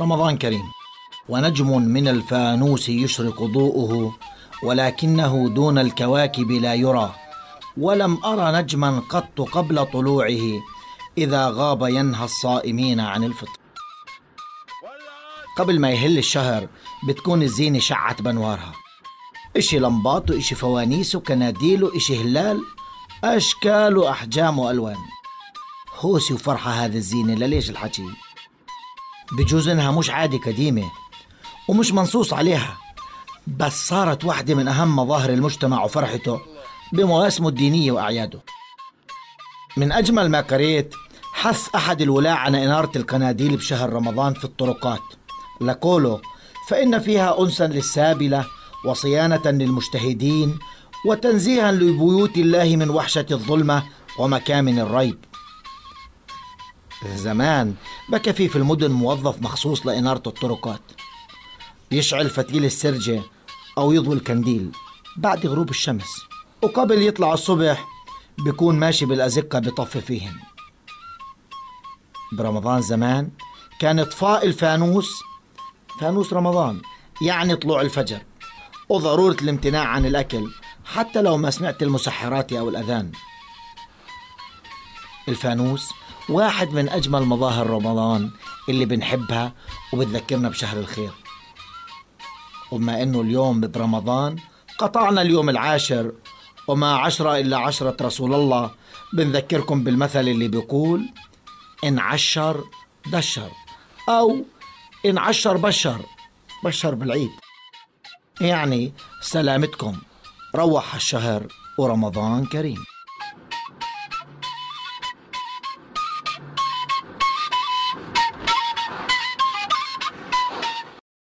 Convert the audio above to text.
رمضان كريم. ونجم من الفانوس يشرق ضوءه ولكنه دون الكواكب لا يرى. ولم ارى نجما قط قبل طلوعه إذا غاب ينهى الصائمين عن الفطر. قبل ما يهل الشهر بتكون الزينه شعت بنوارها. إشي لمبات واشي فوانيس وكناديل واشي هلال أشكال وأحجام وألوان. هوسي وفرحة هذه الزينه لليش الحكي؟ بجوز إنها مش عادة قديمة ومش منصوص عليها. بس صارت واحدة من أهم مظاهر المجتمع وفرحته بمواسمه الدينية وأعياده. من أجمل ما قريت حث أحد الولاة على إنارة القناديل بشهر رمضان في الطرقات. لقوله فإن فيها أنسا للسابلة وصيانة للمجتهدين وتنزيها لبيوت الله من وحشة الظلمة ومكامن الريب. زمان بكى في في المدن موظف مخصوص لإنارة الطرقات. يشعل فتيل السرجة أو يضوي الكنديل بعد غروب الشمس. وقبل يطلع الصبح بيكون ماشي بالأزقة بطفي فيهن برمضان زمان كان إطفاء الفانوس فانوس رمضان يعني طلوع الفجر. وضرورة الامتناع عن الأكل حتى لو ما سمعت المسحرات أو الأذان. الفانوس واحد من أجمل مظاهر رمضان اللي بنحبها وبتذكرنا بشهر الخير. وبما أنه اليوم برمضان قطعنا اليوم العاشر وما عشرة إلا عشرة رسول الله بنذكركم بالمثل اللي بيقول إن عشر دشر أو إن عشر بشر بشر بالعيد يعني سلامتكم روح الشهر ورمضان كريم.